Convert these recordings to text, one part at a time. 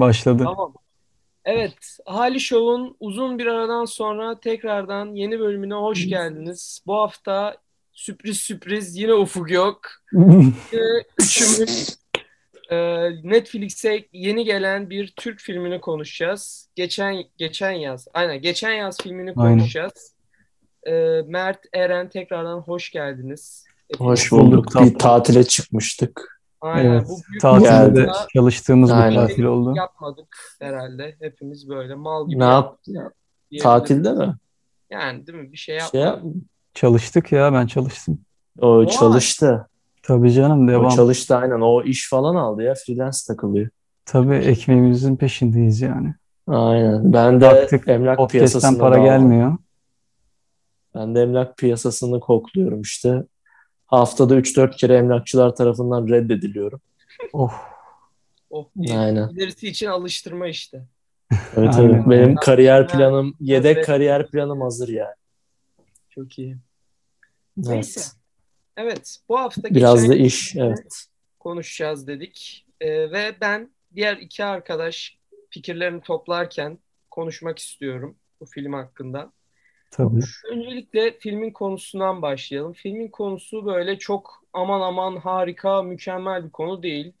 Başladı. Tamam. Evet, Hali Show'un uzun bir aradan sonra tekrardan yeni bölümüne hoş geldiniz. Bu hafta sürpriz sürpriz yine Ufuk yok. Üçümüz e, Netflix'e yeni gelen bir Türk filmini konuşacağız. Geçen geçen yaz, aynen geçen yaz filmini Aynen. konuşacağız. E, Mert, Eren tekrardan hoş geldiniz. Hoş bulduk. Bir tatile çıkmıştık. Aynen, Evet, bu büyük Tatilde çalıştığımız bir Aynen. tatil oldu. yapmadık herhalde. Hepimiz böyle mal gibi Ne yap? diyebiliriz. Tatilde mi? Yani değil mi? Bir şey Şey yapmadık. yap. Çalıştık ya ben çalıştım. O Vay. çalıştı. Tabii canım O devam. çalıştı aynen. O iş falan aldı ya. Freelance takılıyor. Tabii ekmeğimizin peşindeyiz yani. Aynen. Ben de Artık emlak piyasasına para daldım. gelmiyor. Ben de emlak piyasasını kokluyorum işte. Haftada 3-4 kere emlakçılar tarafından reddediliyorum. Oh. Oh, Aynen. ilerisi için alıştırma işte. Evet Aynen. evet. Benim kariyer planım, yedek evet. kariyer planım hazır yani. Çok iyi. Evet. Neyse. Evet, bu hafta Biraz da iş. Evet. konuşacağız dedik. Ee, ve ben diğer iki arkadaş fikirlerini toplarken konuşmak istiyorum bu film hakkında. Tabii. Öncelikle filmin konusundan başlayalım. Filmin konusu böyle çok aman aman harika, mükemmel bir konu değil.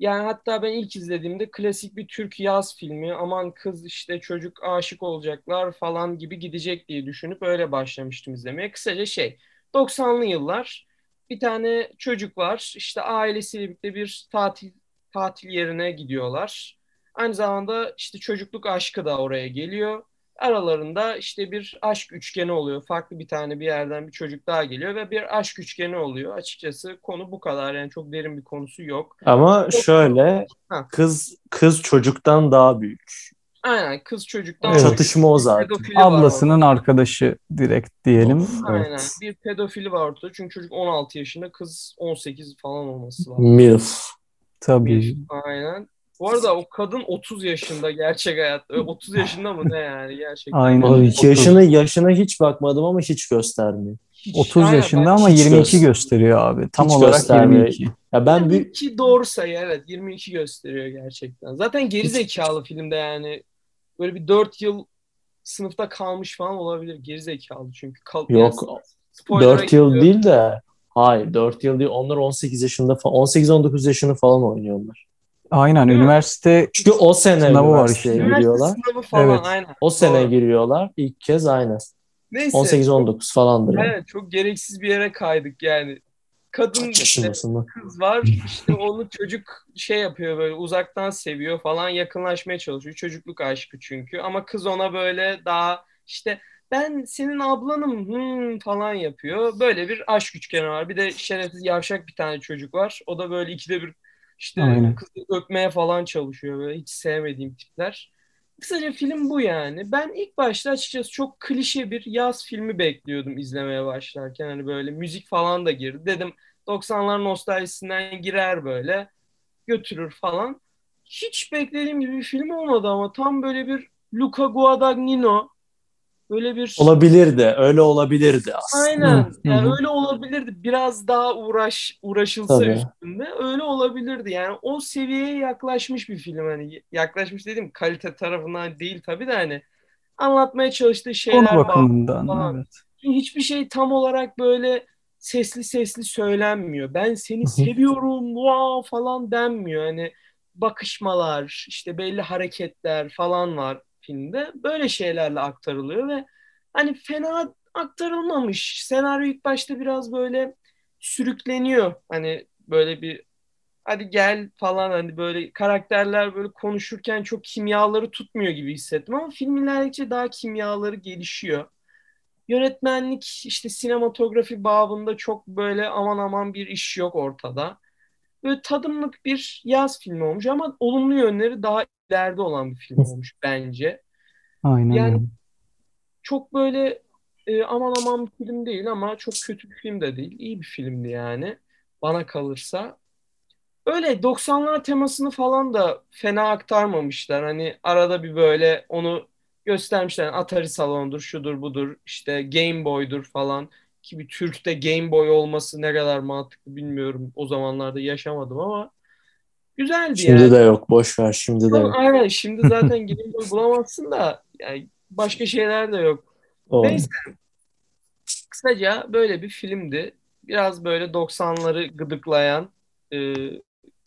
Yani hatta ben ilk izlediğimde klasik bir Türk yaz filmi, aman kız işte çocuk aşık olacaklar falan gibi gidecek diye düşünüp öyle başlamıştım izlemeye. Kısaca şey, 90'lı yıllar bir tane çocuk var. İşte ailesiyle birlikte bir tatil tatil yerine gidiyorlar. Aynı zamanda işte çocukluk aşkı da oraya geliyor. Aralarında işte bir aşk üçgeni oluyor. Farklı bir tane bir yerden bir çocuk daha geliyor ve bir aşk üçgeni oluyor. Açıkçası konu bu kadar. Yani çok derin bir konusu yok. Ama şöyle Ha. kız kız çocuktan daha büyük. Aynen kız çocuktan Evet. Çatışma o zaten. var Ablasının arkadaşı direkt diyelim. Aynen. Evet. Bir pedofili var ortada. Çünkü çocuk 16 yaşında, kız 18 falan olması lazım. MILF. Tabii. Aynen. Bu arada o kadın 30 yaşında gerçek hayatta. Ö, 30 yaşında mı ne yani gerçekten? Aynen. Abi, Otuz. yaşına yaşına hiç bakmadım ama hiç göstermiyor. Hiç- 30 aynen, yaşında ama hiç 22 göster- gösteriyor abi. Tam hiç olarak göstermiyor. 22. Ya ben bir 22 doğru sayı evet 22 gösteriyor gerçekten. Zaten geri zekalı filmde yani böyle bir 4 yıl sınıfta kalmış falan olabilir geri zekalı çünkü. Kal yok yani spoiler'a 4 yıl giriyor. değil de hayır 4 yıl değil. Onlar 18 yaşında falan 18-19 yaşını falan oynuyorlar. Aynen Değil mi? üniversite Çünkü o sene Sınavı var işte. Giriyorlar. sınavı falan Evet. aynen. O sene Doğru. giriyorlar. İlk kez aynen. Neyse. 18-19 falandır yani. Evet çok gereksiz bir yere kaydık yani. Kadın işte kız var işte onu çocuk şey yapıyor böyle uzaktan seviyor falan yakınlaşmaya çalışıyor. Çocukluk aşkı çünkü ama kız ona böyle daha işte ben senin ablanım hmm, falan yapıyor. Böyle bir aşk üçgeni var. Bir de şerefsiz yavşak bir tane çocuk var. O da böyle ikide bir işte Aynen. kızı öpmeye falan çalışıyor böyle hiç sevmediğim tipler. Kısaca film bu yani. Ben ilk başta açıkçası çok klişe bir yaz filmi bekliyordum izlemeye başlarken. Hani böyle müzik falan da girdi. Dedim 90'lar nostaljisinden girer böyle götürür falan. Hiç beklediğim gibi bir film olmadı ama tam böyle bir Luca Guadagnino böyle bir Olabilirdi. Öyle olabilirdi aslında. Aynen. Yani öyle olabilirdi. Biraz daha uğraş uğraşılsa Tabii. üstünde öyle olabilirdi. Yani o seviyeye yaklaşmış bir film hani yaklaşmış dedim kalite tarafından değil tabii de hani anlatmaya çalıştığı şeyler konu var. bakımından falan. evet. Çünkü hiçbir şey tam olarak böyle sesli sesli söylenmiyor. Ben seni seviyorum wow falan denmiyor. Hani bakışmalar, işte belli hareketler falan var filmde. Böyle şeylerle aktarılıyor ve hani fena aktarılmamış. Senaryo ilk başta biraz böyle sürükleniyor. Hani böyle bir hadi gel falan hani böyle karakterler böyle konuşurken çok kimyaları tutmuyor gibi hissettim ama film ilerledikçe daha kimyaları gelişiyor. Yönetmenlik işte sinematografi babında çok böyle aman aman bir iş yok ortada. Böyle tadımlık bir yaz filmi olmuş ama olumlu yönleri daha ileride olan bir film olmuş bence. Aynen Yani çok böyle e, aman aman bir film değil ama çok kötü bir film de değil. İyi bir filmdi yani bana kalırsa. Öyle 90'lar temasını falan da fena aktarmamışlar. Hani arada bir böyle onu göstermişler. Atari salonudur, şudur budur, işte Game Boy'dur falan. Ki bir Türk'te Game Boy olması ne kadar mantıklı bilmiyorum. O zamanlarda yaşamadım ama Güzeldi Şimdi yani. de yok. Boş ver. Şimdi de yok. Aynen şimdi zaten Game Boy bulamazsın da yani başka şeyler de yok. O. Neyse. Kısaca böyle bir filmdi. Biraz böyle 90'ları gıdıklayan e,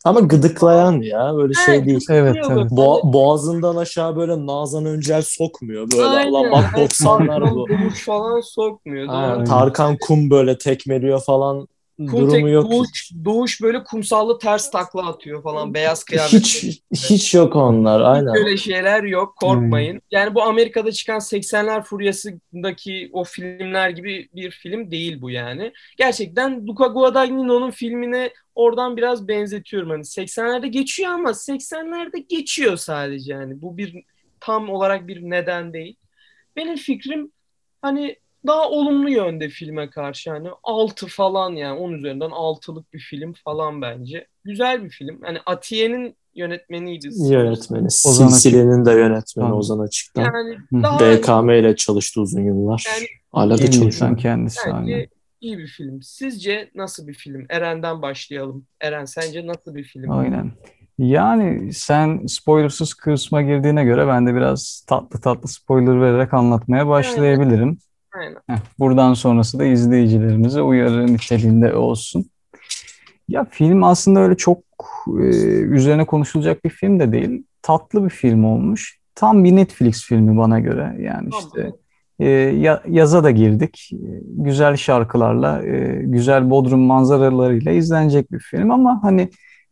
Ama gıdıklayan ya. Böyle şey Evet, değil. Evet, evet. Bo- boğazından aşağı böyle Nazan Öncel sokmuyor. Böyle Aynen. Allah bak Evet, 90'lar Tarkan bu. Falan sokmuyor. Aynen. Tarkan kum böyle tekmeliyor falan Kum durumu yok. Doğuş, Doğuş böyle kumsallı ters takla atıyor falan. Beyaz kıyafet. Hiç hiç yok onlar. Aynen. Böyle şeyler yok. Korkmayın. Yani bu Amerika'da çıkan 80'ler furyasındaki o filmler gibi bir film değil bu yani. Gerçekten Luca Guadagnino'nun filmine oradan biraz benzetiyorum. Hani 80'lerde geçiyor ama 80'lerde geçiyor sadece yani. Bu bir tam olarak bir neden değil. Benim fikrim hani daha olumlu yönde filme karşı hani 6 falan yani 10 üzerinden 6'lık bir film falan bence. Güzel bir film. Hani Atiye'nin yönetmeniydi. Yönetmeni. Ozan Açık. Silsilenin de yönetmeni Tamam. Ozan Açık'tan. Yani Hı. daha BKM ile çalıştı uzun yıllar. Yani Hala da çalışıyor. kendisi. bence aynen. iyi bir film. Sizce nasıl bir film? Eren'den başlayalım. Eren sence nasıl bir film? Aynen. Yani sen spoilersız kısma girdiğine göre ben de biraz tatlı tatlı spoiler vererek anlatmaya başlayabilirim. Aynen. Heh, buradan sonrası da izleyicilerimize uyarı niteliğinde olsun. Ya film aslında öyle çok e, üzerine konuşulacak bir film de değil. Tatlı bir film olmuş. Tam bir Netflix filmi bana göre. Yani Tamam. işte e, ya- yaza da girdik. E, güzel şarkılarla, e, güzel Bodrum manzaralarıyla izlenecek bir film ama hani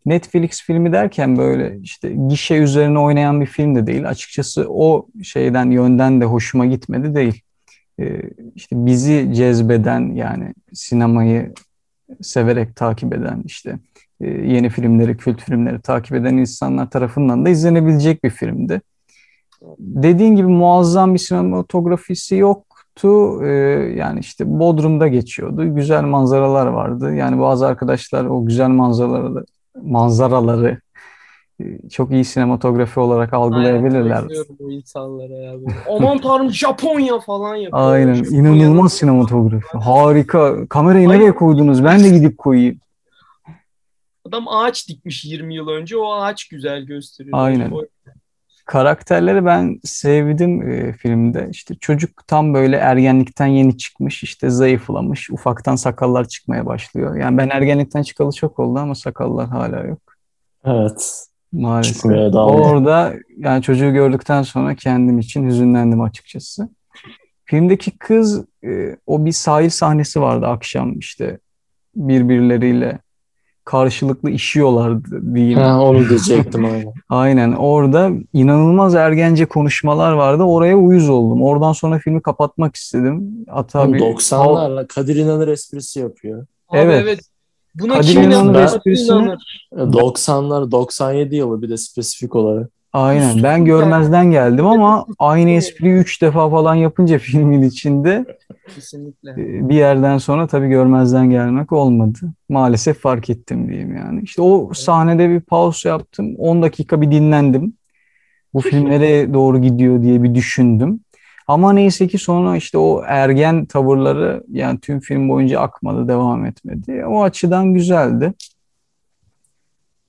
Netflix filmi derken böyle işte gişe üzerine oynayan bir film de değil. Açıkçası o şeyden yönden de hoşuma gitmedi değil. E, işte bizi cezbeden yani sinemayı severek takip eden işte e, yeni filmleri, kült filmleri takip eden insanlar tarafından da izlenebilecek bir filmdi. Dediğin gibi muazzam bir sinematografisi yoktu. E, yani işte Bodrum'da geçiyordu. Güzel manzaralar vardı. Yani bazı arkadaşlar o güzel manzaraları manzaraları çok iyi sinematografi olarak algılayabilirler. Bayılıyorum bu insanlara ya. Aman tanrım Japonya falan yapıyor. Aynen. İnanılmaz sinematografi. Harika. Kamerayı Aynen. nereye koydunuz? Ben de gidip koyayım. Adam ağaç dikmiş 20 yıl önce. O ağaç güzel gösteriyor. Aynen. O- Karakterleri ben sevdim e, filmde. İşte çocuk tam böyle ergenlikten yeni çıkmış, işte zayıflamış, ufaktan sakallar çıkmaya başlıyor. Yani ben ergenlikten çıkalı çok oldu ama sakallar hala yok Evet. Maalesef. Çıkmıyor daha. Orada yani çocuğu gördükten sonra kendim için hüzünlendim açıkçası. Filmdeki kız e, o bir sahil sahnesi vardı akşam işte birbirleriyle karşılıklı işiyorlardı diyeyim. Ha, onu diyecektim aynen. Aynen orada inanılmaz ergence konuşmalar vardı. Oraya uyuz oldum. Oradan sonra filmi kapatmak istedim. Hatta bir 90'larla Kadir İnanır esprisi yapıyor. Abi Evet. evet. Buna Kadir kim İnanır inanır? esprisini- Kim inanır? E, 90'lar 97 yılı bir de spesifik olarak. Aynen ben görmezden geldim ama aynı espriyi üç defa falan yapınca filmin içinde Kesinlikle. e, bir yerden sonra tabii görmezden gelmek olmadı. Maalesef fark ettim diyeyim yani. İşte o sahnede bir pause yaptım. 10 dakika bir dinlendim. Bu film nereye doğru gidiyor diye bir düşündüm. Ama neyse ki sonra işte o ergen tavırları yani tüm film boyunca akmadı, devam etmedi. O açıdan güzeldi.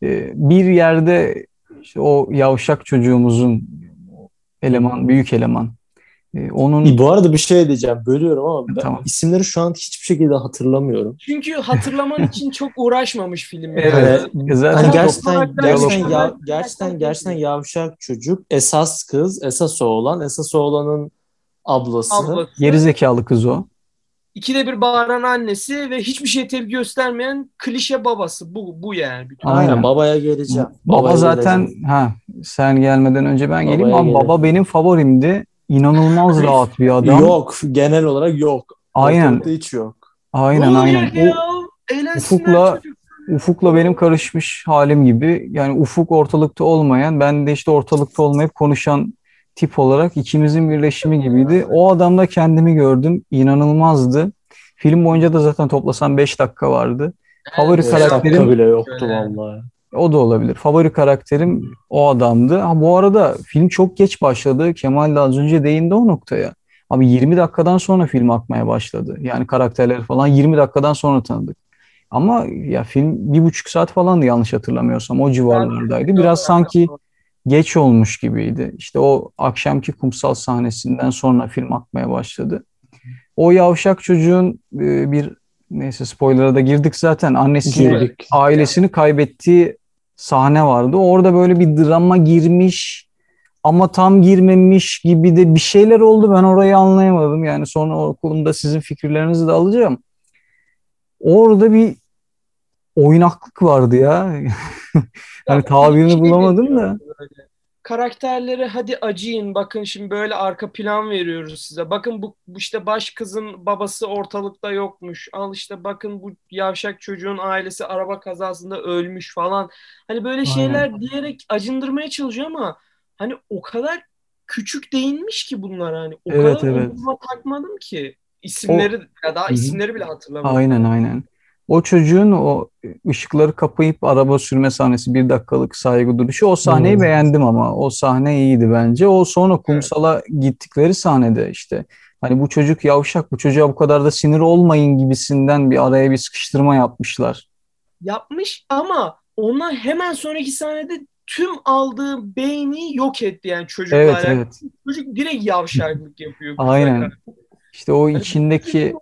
Ee, Bir yerde işte o yavşak çocuğumuzun eleman, büyük eleman. e, Onun İyi, Bu arada bir şey diyeceğim. Bölüyorum ama ben Tamam. isimleri şu an hiçbir şekilde hatırlamıyorum. Çünkü hatırlaman için çok uğraşmamış film. Evet. Ee, Zaten hani çok gerçekten gerçekten ya, gerçekten gerçekten yavşak çocuk, esas kız, esas oğlan, esas oğlanın ablası. Ablası, gerizekalı kız o. ikide bir bağıran annesi ve hiçbir şey tepki göstermeyen klişe babası. Bu, bu yani. Bütün. Aynen. Aynen babaya geleceğim. Baba Babaya zaten geleceğim. ha sen gelmeden önce ben geleyim Babaya ama gelelim. baba benim favorimdi. İnanılmaz rahat bir adam. Yok, genel olarak yok. Aynen. Ortalıkta hiç yok. Aynen Ne aynen. ya? Eğlensinler Ufuk'la- çocuk. Ufuk'la benim karışmış halim gibi. Yani Ufuk ortalıkta olmayan, ben de işte ortalıkta olmayıp konuşan tip olarak ikimizin birleşimi gibiydi. O adamda kendimi gördüm. İnanılmazdı. Film boyunca da zaten toplasan 5 dakika vardı. Favori Evet, karakterim- bile yoktu vallahi. O da olabilir. Favori karakterim o adamdı. Ha bu arada film çok geç başladı. Kemal de az önce değindi o noktaya. Abi 20 dakikadan sonra film akmaya başladı. Yani karakterleri falan 20 dakikadan sonra tanıdık. Ama ya film bir buçuk saat falandı yanlış hatırlamıyorsam. O civarlardaydı. Biraz sanki geç olmuş gibiydi. İşte o akşamki kumsal sahnesinden sonra film akmaya başladı. O yavşak çocuğun e, bir neyse spoiler'a da girdik zaten. Annesini, Girdik. ailesini kaybettiği sahne vardı. Orada böyle bir drama girmiş ama tam girmemiş gibi de bir şeyler oldu. Ben orayı anlayamadım. Yani sonra o konuda sizin fikirlerinizi de alacağım. Orada bir oynaklık vardı ya. Hani tabirini şey bulamadım da. böyle. Karakterlere hadi acıyın bakın şimdi böyle arka plan veriyoruz size. Bakın bu, bu işte baş kızın babası ortalıkta yokmuş. Al işte bakın bu yavşak çocuğun ailesi araba kazasında ölmüş falan. Hani böyle şeyler diyerek acındırmaya çalışıyor ama hani o kadar küçük değinmiş ki bunlar hani. O Evet, kadar evet. takmadım ki. İsimleri ya daha isimleri bile hatırlamıyorum. Aynen aynen. O çocuğun o ışıkları kapayıp araba sürme sahnesi bir dakikalık saygı duruşu o sahneyi Hmm. beğendim ama o sahne iyiydi bence. O sonra kumsala gittikleri sahnede işte hani bu çocuk yavşak bu çocuğa bu kadar da sinir olmayın gibisinden bir araya bir sıkıştırma yapmışlar. yapmış ama ondan hemen sonraki sahnede tüm aldığı beyni yok etti yani çocukla Evet alakalı. evet. Çocuk direkt yavşaklık yapıyor. Aynen. İşte o içindeki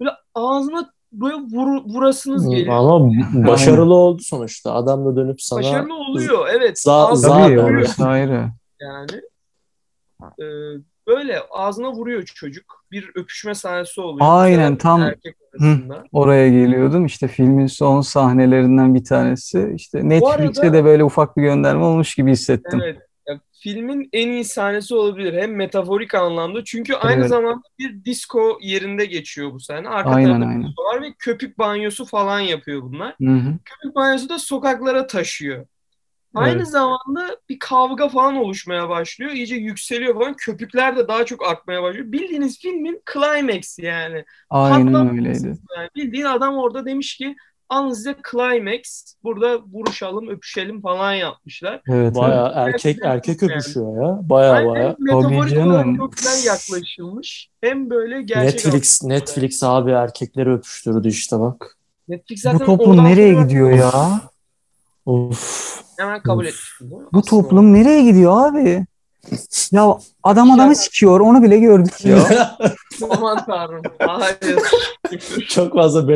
Böyle ağzına böyle vur, vurasınız geliyor. Ama başarılı oldu sonuçta. Adam da dönüp sana Başarılı oluyor evet. Za- za- tabii ayrı. yani. Ee, böyle ağzına vuruyor çocuk. Bir öpüşme sahnesi oluyor. Aynen, tam- erkek arasında. Oraya geliyordum. İşte filmin son sahnelerinden bir tanesi. İşte Netflix'e arada- de böyle ufak bir gönderme olmuş gibi hissettim. Evet. Filmin en iyi sahnesi olabilir. Hem metaforik anlamda. Çünkü aynı Evet. zamanda bir disco yerinde geçiyor bu sahne. Arka Aynen, aynen. var ve köpük banyosu falan yapıyor bunlar. Hı hı. Köpük banyosu da sokaklara taşıyor. Aynı Evet. zamanda bir kavga falan oluşmaya başlıyor. İyice yükseliyor falan. Köpükler de daha çok artmaya başlıyor. Bildiğiniz filmin climax yani. Aynen Patlaması öyleydi. yani. Bildiğin adam orada demiş ki alın size climax. Burada vuruşalım, öpüşelim falan yapmışlar. Evet. Baya erkek erkek öpüşüyor ya. Baya Aynen baya. metaforik olarak çok güzel yaklaşılmış. Hem böyle gerçek Netflix Netflix abi erkekleri öpüştürdü işte bak. Netflix Bu zaten toplum oradan nereye sonra gidiyor ya? Of. Hemen kabul Of. etmiştim. değil mi? Bu Aslında toplum nereye gidiyor abi? Ya adam adamı sikiyor onu bile gördük ya. Aman tanrım. Hayır. Çok fazla.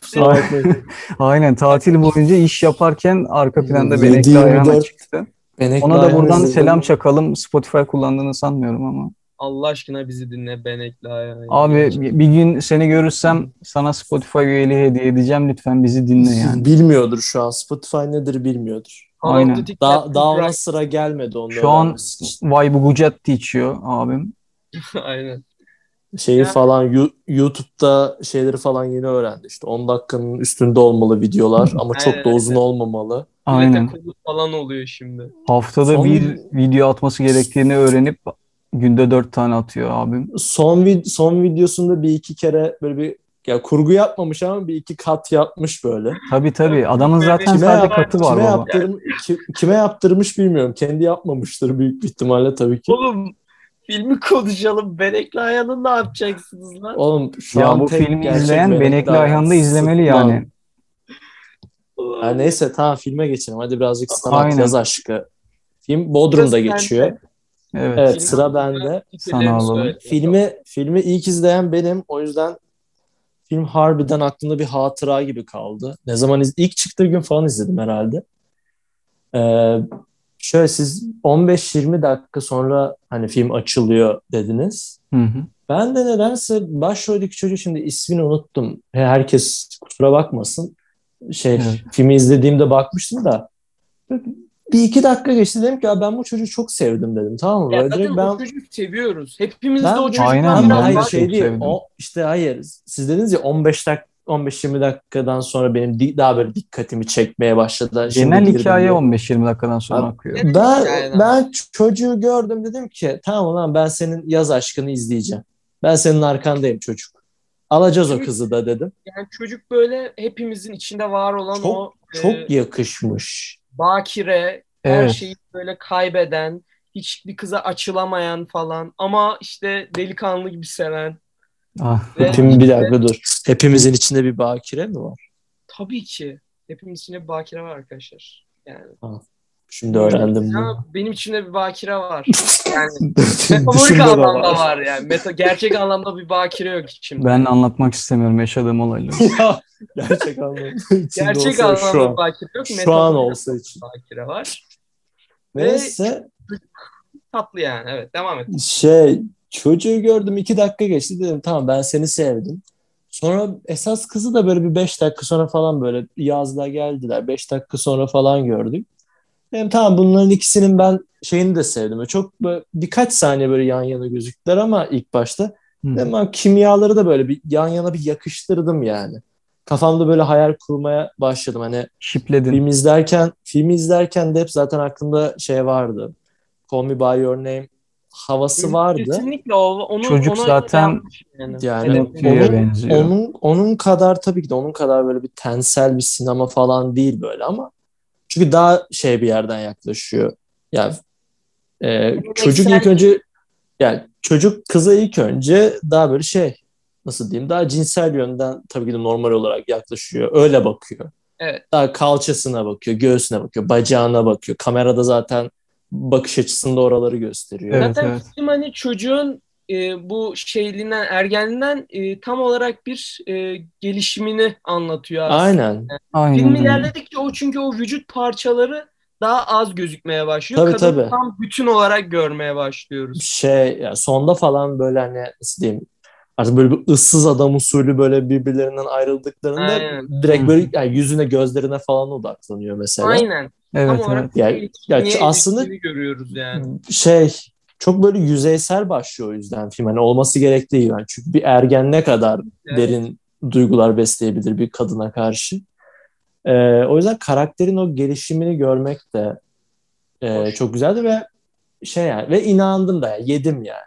Kusura bakmayın. Aynen tatil boyunca iş yaparken arka planda benekli ayağına 24 çıktı. Benekli Ona da buradan selam çakalım. Spotify kullandığını sanmıyorum ama. Allah aşkına bizi dinle benekli ayağı. Abi bir bir gün seni görürsem sana Spotify üyeliği hediye edeceğim. Lütfen bizi dinle yani. Bilmiyordur şu an. Spotify nedir bilmiyordur. Aynen. Ona Price. sıra gelmedi onu Şu an. Vay bu Gucci içiyor abim. Aynen. Şeyi Ya- falan YouTube'da şeyleri falan yeni öğrendi. İşte 10 dakikanın üstünde olmalı videolar ama çok da Evet, uzun olmamalı. Aynen. Kolu falan oluyor şimdi. Haftada Son- bir video atması gerektiğini öğrenip günde dört tane atıyor abim. Son vid son videosunda bir iki kere böyle bir ya kurgu yapmamış ama bir iki kat yapmış böyle. Tabii tabii. Adamın zaten Kime sadece yap- katı var kime baba. yaptırm ki- kime yaptırmış bilmiyorum. Kendi yapmamıştır büyük bir ihtimalle tabii ki. Oğlum filmi konuşalım. Benekli ayağını ne yapacaksınız lan? Oğlum şu Ya an bu filmi izleyen Benekli Benekli Ayhan. Ayhan'da izlemeli yani. Ya neyse tamam filme geçelim. Hadi birazcık sanat Aynen. yaz aşkı. Film Bodrum'da Sırası geçiyor. bende. Evet. Evet Film sıra bende. Sana alalım. Filmi filmi ilk izleyen benim. O yüzden film harbiden aklımda bir hatıra gibi kaldı. Ne zaman iz ilk çıktığı gün falan izledim herhalde. Ee, şöyle siz 15-20 dakika sonra hani film açılıyor dediniz. Hı hı. Ben de nedense başroldeki çocuğu şimdi ismini unuttum. Herkes kusura bakmasın. Şey Evet. filmi izlediğimde bakmıştım da bir iki dakika geçti dedim ki ben bu çocuğu çok sevdim dedim tamam mı? Ya Böyle zaten direkt ben o çocuğu seviyoruz. Hepimiz Ben- de o çocuktan Aynen, Ama ben hayır şey değil. sevdim. O işte hayır. Siz dediniz ya 15 dak 15-20 dakikadan sonra benim di- daha böyle dikkatimi çekmeye başladı. Genel hikaye diye. 15-20 dakikadan sonra Abi, akıyor. Ben ben çocuğu gördüm dedim ki tamam lan ben senin yaz aşkını izleyeceğim. Ben senin arkandayım çocuk. Alacağız o Çünkü- kızı da dedim. Yani çocuk böyle hepimizin içinde var olan Çok- o Çok e, yakışmış. Bakire, her Evet. şeyi böyle kaybeden, hiçbir kıza açılamayan falan ama işte delikanlı gibi seven. Ah, Ve- Hepim bir dakika dur. Hepimizin içinde bir bakire mi var? Tabii ki. Hepimiz içinde bir bakire var arkadaşlar. Yani. Şimdi öğrendim bunu. Ya benim içimde bir bakire var. Yani metaforik anlamda var yani. Meta, gerçek anlamda bir bakire yok içimde. ben anlatmak istemiyorum yaşadığım olayları. Gerçek anlamda. gerçek olsa şu anlamda an. bakire yok. Şu an anlamda olsa için. bakire var. Neyse Tatlı yani. Evet devam et. şey çocuğu gördüm iki dakika geçti dedim tamam ben seni sevdim. Sonra esas kızı da böyle bir beş dakika sonra falan böyle yazda geldiler. Beş dakika sonra falan gördük. Dedim tamam bunların ikisinin ben şeyini de sevdim. Böyle Çok böyle birkaç saniye böyle yan yana gözüktüler ama ilk başta. Hı. Dedim ben kimyaları da böyle bir yan yana bir yakıştırdım yani. Kafamda böyle hayal kurmaya başladım. Hani Şipledin. Film izlerken, film izlerken de hep zaten aklımda şey vardı. Call Me By Your Name havası vardı. Kesinlikle o. Onun, Çocuk ona zaten yani. Yani onun, benziyor. onun onun kadar tabii ki de onun kadar böyle bir tensel bir sinema falan değil böyle ama çünkü daha şey bir yerden yaklaşıyor. Yani e, çocuk ilk önce yani çocuk kıza ilk önce daha böyle şey nasıl diyeyim daha cinsel yönden tabii ki de normal olarak yaklaşıyor. Öyle bakıyor. Evet. Daha kalçasına bakıyor, göğsüne bakıyor, bacağına bakıyor. Kamerada zaten bakış açısında oraları gösteriyor. Evet, Zaten evet. film hani çocuğun e, bu şeyliğinden, ergenliğinden e, tam olarak bir e, gelişimini anlatıyor aslında. Aynen. Aynen Film ilerledikçe o çünkü o vücut parçaları daha az gözükmeye başlıyor. Tabii, Kadını tabii. tam bütün olarak görmeye başlıyoruz. Şey ya sonda falan böyle hani nasıl diyeyim artık böyle bir ıssız adam usulü böyle birbirlerinden ayrıldıklarında Aynen. direkt böyle yani yüzüne gözlerine falan odaklanıyor mesela. Aynen. Evet, olarak evet. Ya- yani, ya niye aslında- görüyoruz yani. Şey çok böyle yüzeysel başlıyor o yüzden film. Hani olması gerektiği yani. Çünkü bir ergen ne kadar Evet. derin duygular besleyebilir bir kadına karşı. Ee, o yüzden karakterin o gelişimini görmek de e, Hoş. çok güzeldi ve şey yani ve inandım da yani, yedim yani.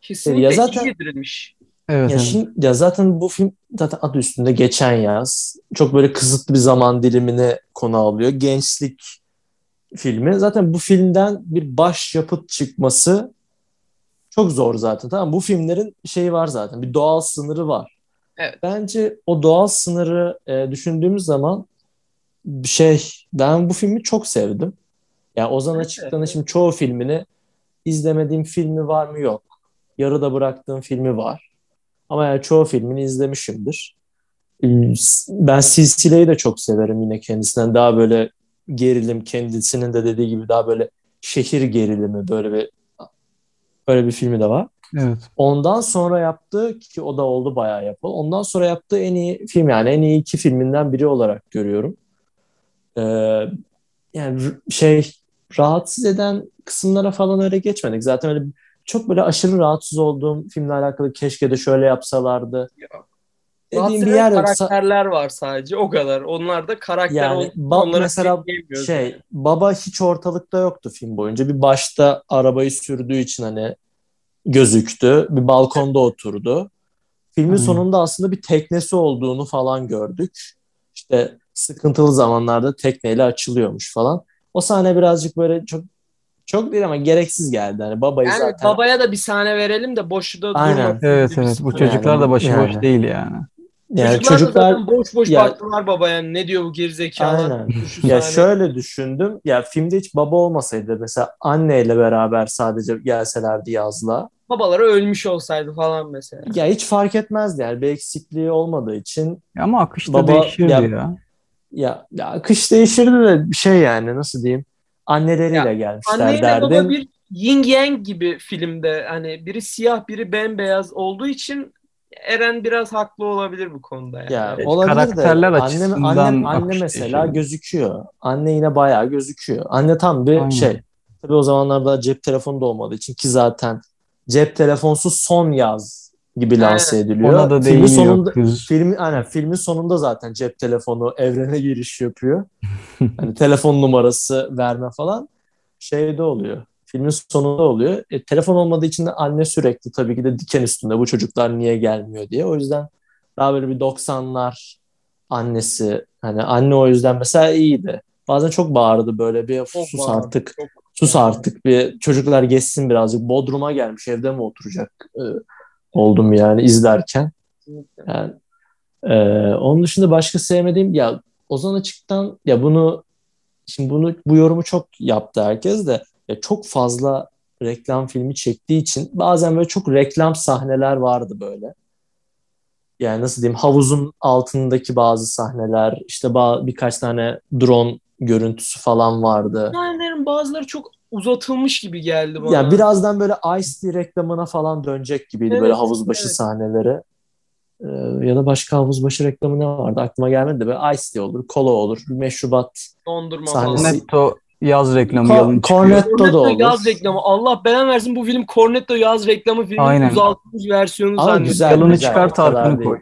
Kesinlikle Ya zaten- iyi yedirilmiş. Evet, Ya, evet. şimdi, ya zaten bu film zaten adı üstünde geçen yaz. Çok böyle kısıtlı bir zaman dilimini konu alıyor. Gençlik filmi. Zaten bu filmden bir başyapıt çıkması çok zor zaten. Tamam mı? bu filmlerin şeyi var zaten. Bir doğal sınırı var. Evet. Bence o doğal sınırı e, düşündüğümüz zaman bir şey ben bu filmi çok sevdim. Yani Ozan Açık'tan evet. şimdi çoğu filmini izlemediğim filmi var mı yok. Yarıda bıraktığım filmi var. Ama yani çoğu filmini izlemişimdir. Ee, Ben Silsile'yi de çok severim yine kendisinden. Daha böyle gerilim kendisinin de dediği gibi daha böyle şehir gerilimi böyle bir böyle bir filmi de var. Evet. Ondan sonra yaptığı ki o da oldu bayağı yapı. Ondan sonra yaptığı en iyi film yani en iyi iki filminden biri olarak görüyorum. Ee, yani şey rahatsız eden kısımlara falan öyle geçmedik. Zaten öyle çok böyle aşırı rahatsız olduğum filmle alakalı keşke de şöyle yapsalardı. Dediğim Rahatsız bir yer karakterler var sadece o kadar. Onlar da karakter Yani ba- mesela şey baba hiç ortalıkta yoktu film boyunca. Bir başta arabayı sürdüğü için hani gözüktü. Bir balkonda oturdu. Filmin Hmm. sonunda aslında bir teknesi olduğunu falan gördük. İşte sıkıntılı zamanlarda tekneyle açılıyormuş falan. O sahne birazcık böyle çok çok değil ama gereksiz geldi. Hani babayı Yani zaten babaya da bir sahne verelim de boşu da Aynen. durmasın. Evet, evet. Bu çocuklar da başıboş Yani. değil yani. yani çocuklar, çocuklar da zaten boş boş Ya- baktılar babaya. Ne diyor bu gerizekalı? Aynen. Ya şöyle düşündüm. Ya filmde hiç baba olmasaydı mesela anneyle beraber sadece gelselerdi yazla. Babaları ölmüş olsaydı falan mesela. Ya hiç fark etmezdi yani bir eksikliği olmadığı için Ama akışta Baba- değişirdi ya- ya. ya, ya akış değişirdi de bir şey yani nasıl diyeyim anneleriyle Ya, gelmişler Anneyle baba derdin. bir yin yang gibi filmde hani biri siyah biri bembeyaz olduğu için Eren biraz haklı olabilir bu konuda yani. Ya Evet. olabilir de karakterler anne, açısından anne, anne mesela değişiyor. gözüküyor. Anne yine bayağı gözüküyor. Anne tam bir Aynen. şey. Tabii o zamanlarda cep telefonu da olmadığı için ki zaten cep telefonsuz son yaz gibi Aynen. lanse ediliyor. Ona da Filmin sonunda kız. Film, aynen, filmin sonunda zaten cep telefonu evrene giriş yapıyor. hani telefon numarası verme falan şeyde oluyor. Filmin sonunda oluyor. E, telefon olmadığı için de anne sürekli tabii ki de diken üstünde bu çocuklar niye gelmiyor diye. O yüzden daha böyle bir 90'lar annesi hani anne o yüzden mesela iyiydi. Bazen çok bağırdı böyle bir Çok sus bağırdı, artık. çok- Sus artık bir çocuklar geçsin birazcık. Bodrum'a gelmiş evde mi oturacak? Ee, oldum yani izlerken. Yani, e, onun dışında başka sevmediğim ya Ozan Açık'tan ya bunu şimdi bunu bu yorumu çok yaptı herkes de ya çok fazla reklam filmi çektiği için bazen böyle çok reklam sahneler vardı böyle. Yani nasıl diyeyim havuzun altındaki bazı sahneler işte ba- birkaç tane drone görüntüsü falan vardı. Sahnelerin bazıları çok uzatılmış gibi geldi bana. Ya birazdan böyle Ice Tea reklamına falan dönecek gibiydi Evet, böyle havuz başı evet. sahneleri. Ee, ya da başka havuz başı reklamı ne vardı aklıma gelmedi de böyle Ice Tea olur, kola olur, bir meşrubat. Dondurma Sahnesi- falan. Netto yaz reklamı Ko- yalın çıkıyor. Cornetto da olur. yaz reklamı. Allah belanı versin bu film Cornetto yaz reklamı filmin Aynen. uzatılmış versiyonu Ama zannediyorum. güzel, Yalını güzel, çıkar tartını koy.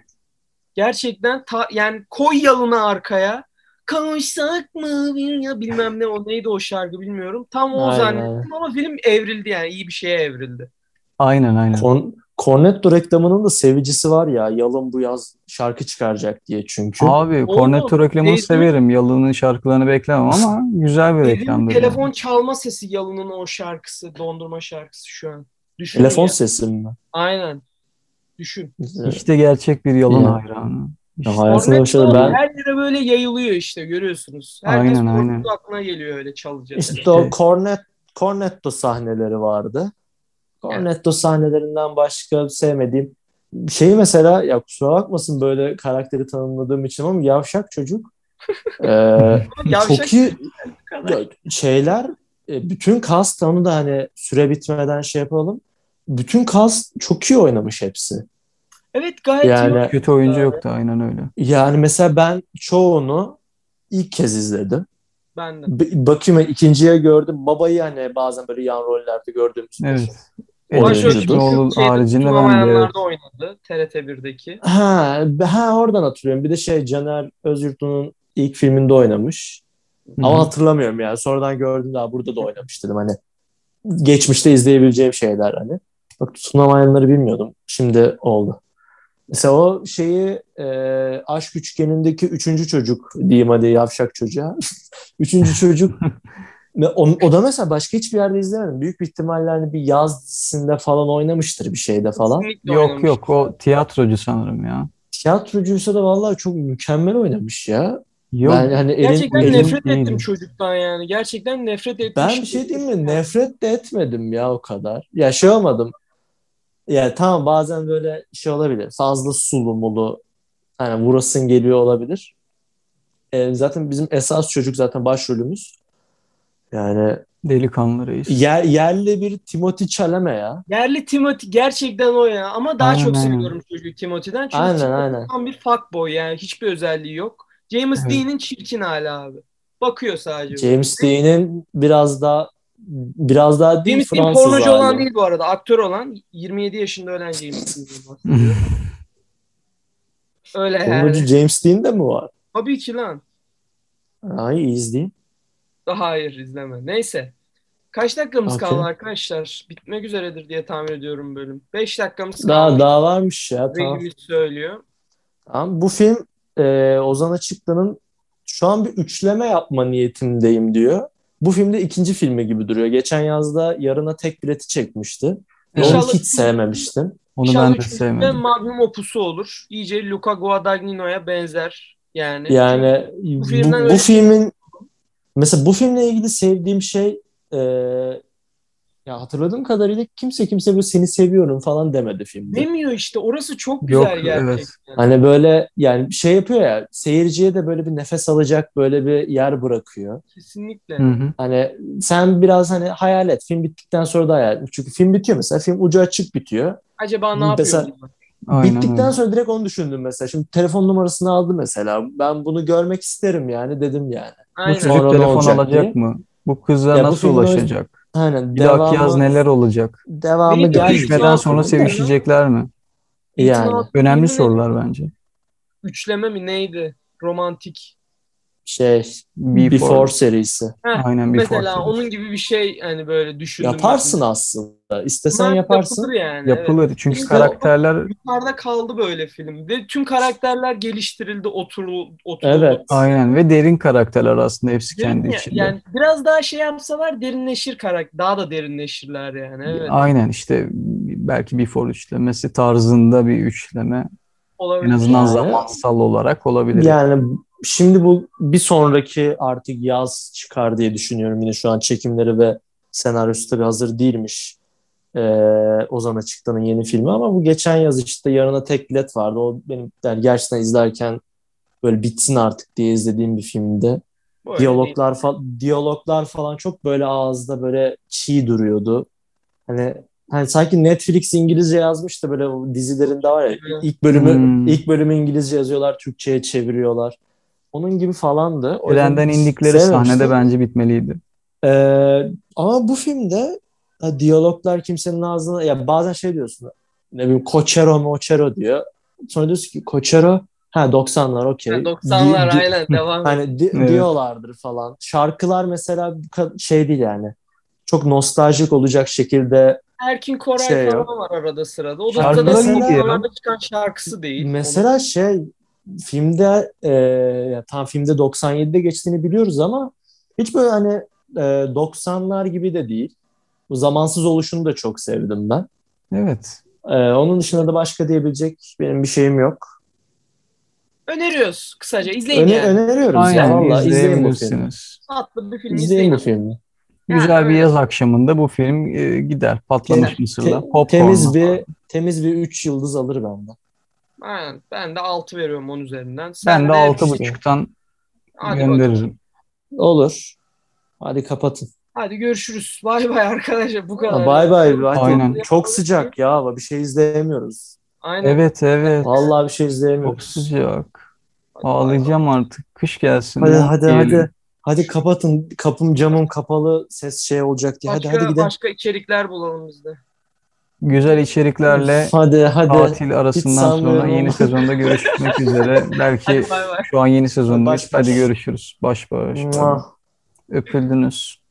Gerçekten ta- yani koy yalını arkaya. Kavuşsak mı bir ya bilmem ne o neydi o şarkı bilmiyorum. Tam o Aynen, zannettim ama film evrildi yani iyi bir şeye evrildi. Aynen aynen. Corn- Cornetto reklamının da sevicisi var ya yalın bu yaz şarkı çıkaracak diye çünkü. Abi Oğlum, Cornetto reklamını Beyzbol- severim. Yalın'ın şarkılarını beklemem ama güzel bir reklamdır. telefon yani. çalma sesi yalının o şarkısı dondurma şarkısı şu an. Düşün Telefon ya. sesi mi? Aynen. Düşün. İşte gerçek bir yalın Ya. hayranı. İşte. hayatımda başladı. Ben her yere böyle yayılıyor işte görüyorsunuz. Herkes Aynen, aynen. aklına geliyor öyle çalacak. işte o Cornet Cornetto sahneleri vardı. Cornetto sahnelerinden başka sevmediğim şeyi mesela ya kusura bakmasın böyle karakteri tanımladığım için ama yavşak çocuk. Ee, Yavşak çok iyi şeyler e, bütün cast onu da hani süre bitmeden şey yapalım. Bütün cast çok iyi oynamış hepsi. Evet gayet Yani- iyi. Kötü oyuncu yoktu aynen öyle. Yani mesela ben çoğunu ilk kez izledim. Ben de. B- bakayım ikinciye gördüm. Babayı hani bazen böyle yan rollerde gördüğümüz. Evet. Şeyde, haricinde ben de evet. oynadı. TRT 1'deki. Ha, ha oradan hatırlıyorum. Bir de şey Caner Özyurtlu'nun ilk filminde oynamış. Hı Ama hatırlamıyorum yani. Sonradan gördüm daha burada da oynamış dedim hani. Geçmişte izleyebileceğim şeyler hani. Bak tutunamayanları bilmiyordum. Şimdi oldu. Mesela o şeyi e, aşk üçgenindeki üçüncü çocuk diyeyim hadi yavşak çocuğa. üçüncü çocuk ve o, o da mesela başka hiçbir yerde izlemedim. Büyük bir ihtimalle hani bir yaz dizisinde falan oynamıştır bir şeyde falan. Kesinlikle Yok oynamış. yok o tiyatrocu sanırım ya. Tiyatrocuysa da vallahi çok mükemmel oynamış ya. Yok Ben hani elin, Gerçekten elin- nefret değilim. ettim çocuktan yani. Gerçekten nefret ettim. Ben bir şey diyeyim mi? Nefret de etmedim ya o kadar. Ya şey olmadım. Ya tamam bazen böyle şey olabilir. Fazla sulu mulu hani vurasın geliyor olabilir. Ee, zaten bizim esas çocuk zaten başrolümüz. Yani delikanlı reis. yer, yerli bir Timothy Chalamet ya. Yerli Timothy gerçekten o ya. Ama daha Aynen, çok seviyorum çocuğu Timothy'den. Çünkü Aynen, Timothy aynen. tam bir fuckboy yani. Hiçbir özelliği yok. James Evet. Dean'in çirkin hali abi. Bakıyor sadece. James Dean'in biraz daha biraz daha değil James Dean Fransız pornocu hali. olan değil bu arada. Aktör olan. 27 yaşında ölen James bahsediyorum. Öyle yani. Pornocu James Dean de mi var? Tabii ki lan. Ay izleyeyim. Daha hayır izleme. Neyse. Kaç dakikamız Okey. kaldı arkadaşlar? Bitmek üzeredir diye tahmin ediyorum bölüm. 5 dakikamız Daha kaldı. daha varmış ya tamam. Review söylüyor. Tamam. Bu film e, Ozan Açıklı'nın şu an bir üçleme yapma niyetindeyim diyor. Bu filmde ikinci filmi gibi duruyor. Geçen yazda yarına tek bileti çekmişti. Ve Onu İnşallah- hiç sevmemiştim. Onu İnşallah ben de sevmedim. magnum opusu olur. İyice Luca Guadagnino'ya benzer. Yani. Yani bu bu, filmden bu filmin mesela bu filmle ilgili sevdiğim şey e, ya hatırladığım kadarıyla kimse kimse bu seni seviyorum falan demedi filmde. Demiyor işte. Orası çok Yok, güzel gerçekten. evet. Hani böyle yani şey yapıyor ya seyirciye de böyle bir nefes alacak böyle bir yer bırakıyor. Kesinlikle. Hı hı. Hani sen biraz hani hayal et. Film bittikten sonra da hayal et. Çünkü film bitiyor mesela. Film ucu açık bitiyor. Acaba ne Mesela- yapıyor? Aynen Bittikten öyle. sonra direkt onu düşündüm mesela. Şimdi telefon numarasını aldı mesela. Ben bunu görmek isterim yani dedim yani. Bu Aynen. çocuk Sonra ne telefon alacak diye. mı? Bu Ya bu nasıl o- ulaşacak? Aynen Bir dahaki yaz devamı, neler olacak? devamı. Görüşmeden sonra sevişecekler mi? Yani Önemli sorular bence. Üçleme mi neydi? Romantik. Şey Before. Before, serisi. Heh, Aynen Before. Mesela serisi. onun gibi bir şey hani böyle düşündüm. Yaparsın aslında. İstesen Bunlar yaparsın. Yapılır yani. Yapılır. evet. Çünkü Bizim karakterler Yukarıda kaldı böyle film. Ve tüm karakterler geliştirildi, oturuldu. oturuldu. Evet. aynen ve derin karakterler aslında hepsi Derin kendi ya- içinde. Yani biraz daha şey yapsalar derinleşir karakter. Daha da derinleşirler yani. Evet. Aynen işte belki Before üçlemesi tarzında bir üçleme. Olabilir. En azından Yani- zamansal olarak olabilir. Yani şimdi bu bir sonraki artık yaz çıkar diye düşünüyorum. Yine şu an çekimleri ve senaryosu tabii hazır değilmiş. Ee, Ozan Açıktan'ın yeni filmi ama bu geçen yaz işte Yarına Tek Bilet vardı. O benim yani gerçekten izlerken böyle bitsin artık diye izlediğim bir filmdi. Böyle Diyaloglar falan diyaloglar falan çok böyle ağızda böyle çiğ duruyordu. Hani hani sanki Netflix İngilizce yazmış da böyle dizilerinde var ya ilk bölümü Hmm. ilk bölümü İngilizce yazıyorlar, Türkçe'ye çeviriyorlar. Onun gibi falandı. O yüzden Trenden indikleri sevmemiştim. sahnede bence bitmeliydi. Ee, ama bu filmde ha, diyaloglar kimsenin ağzına ya bazen şey diyorsun ne bileyim Cochero Mochero diyor. Sonra diyorsun ki Cochero ha 90'lar okey. Yani 90'lar Di- di- aynen devam. Hani di- Evet. diyorlardır falan. Şarkılar mesela şey değil yani. Çok nostaljik olacak şekilde Erkin Koray Şey falan yok. var arada sırada. O da sonralarda çıkan şarkısı değil. mesela şey filmde e, ya tam filmde 97'de geçtiğini biliyoruz ama hiç böyle hani e, 90'lar gibi de değil. Bu zamansız oluşunu da çok sevdim ben. Evet. E, onun dışında da başka diyebilecek benim bir şeyim yok. Öneriyoruz kısaca. İzleyin Öne, yani. öneriyoruz ya Aynen valla izleyin bu filmi. Tatlı bir film İzleyin izleyin. bu filmi. Güzel bir evet. yaz akşamında bu film e, gider. Patlamış Te- mısırla. Te- temiz bir temiz bir 3 yıldız alır benden. Aynen. Ben de 6 veriyorum 10 üzerinden. Ben Sen de de altı buçuktan Hadi bakalım. gönderirim. Olur. Hadi kapatın. Hadi görüşürüz. Bay bay arkadaşlar. Bu kadar. Bay bay. Hadi. Aynen. Çok sıcak ya. hava. Bir şey izleyemiyoruz. Aynen. Evet evet. Vallahi bir şey Çok izleyemiyoruz. sıcak. Hadi bay bay. Ağlayacağım artık. Kış gelsin. Hadi hadi giyelim. hadi. Hadi kapatın. Kapım camım kapalı. Ses şey olacak diye. Hadi Başka, hadi gidelim. başka içerikler bulalım biz de. Güzel içeriklerle Hadi hadi. tatil arasından sonra yeni sezonda görüşmek üzere. Belki Hadi bay bay. şu an yeni sezondayız. Baş baş. Hadi görüşürüz. Baş baş. Öpüldünüz.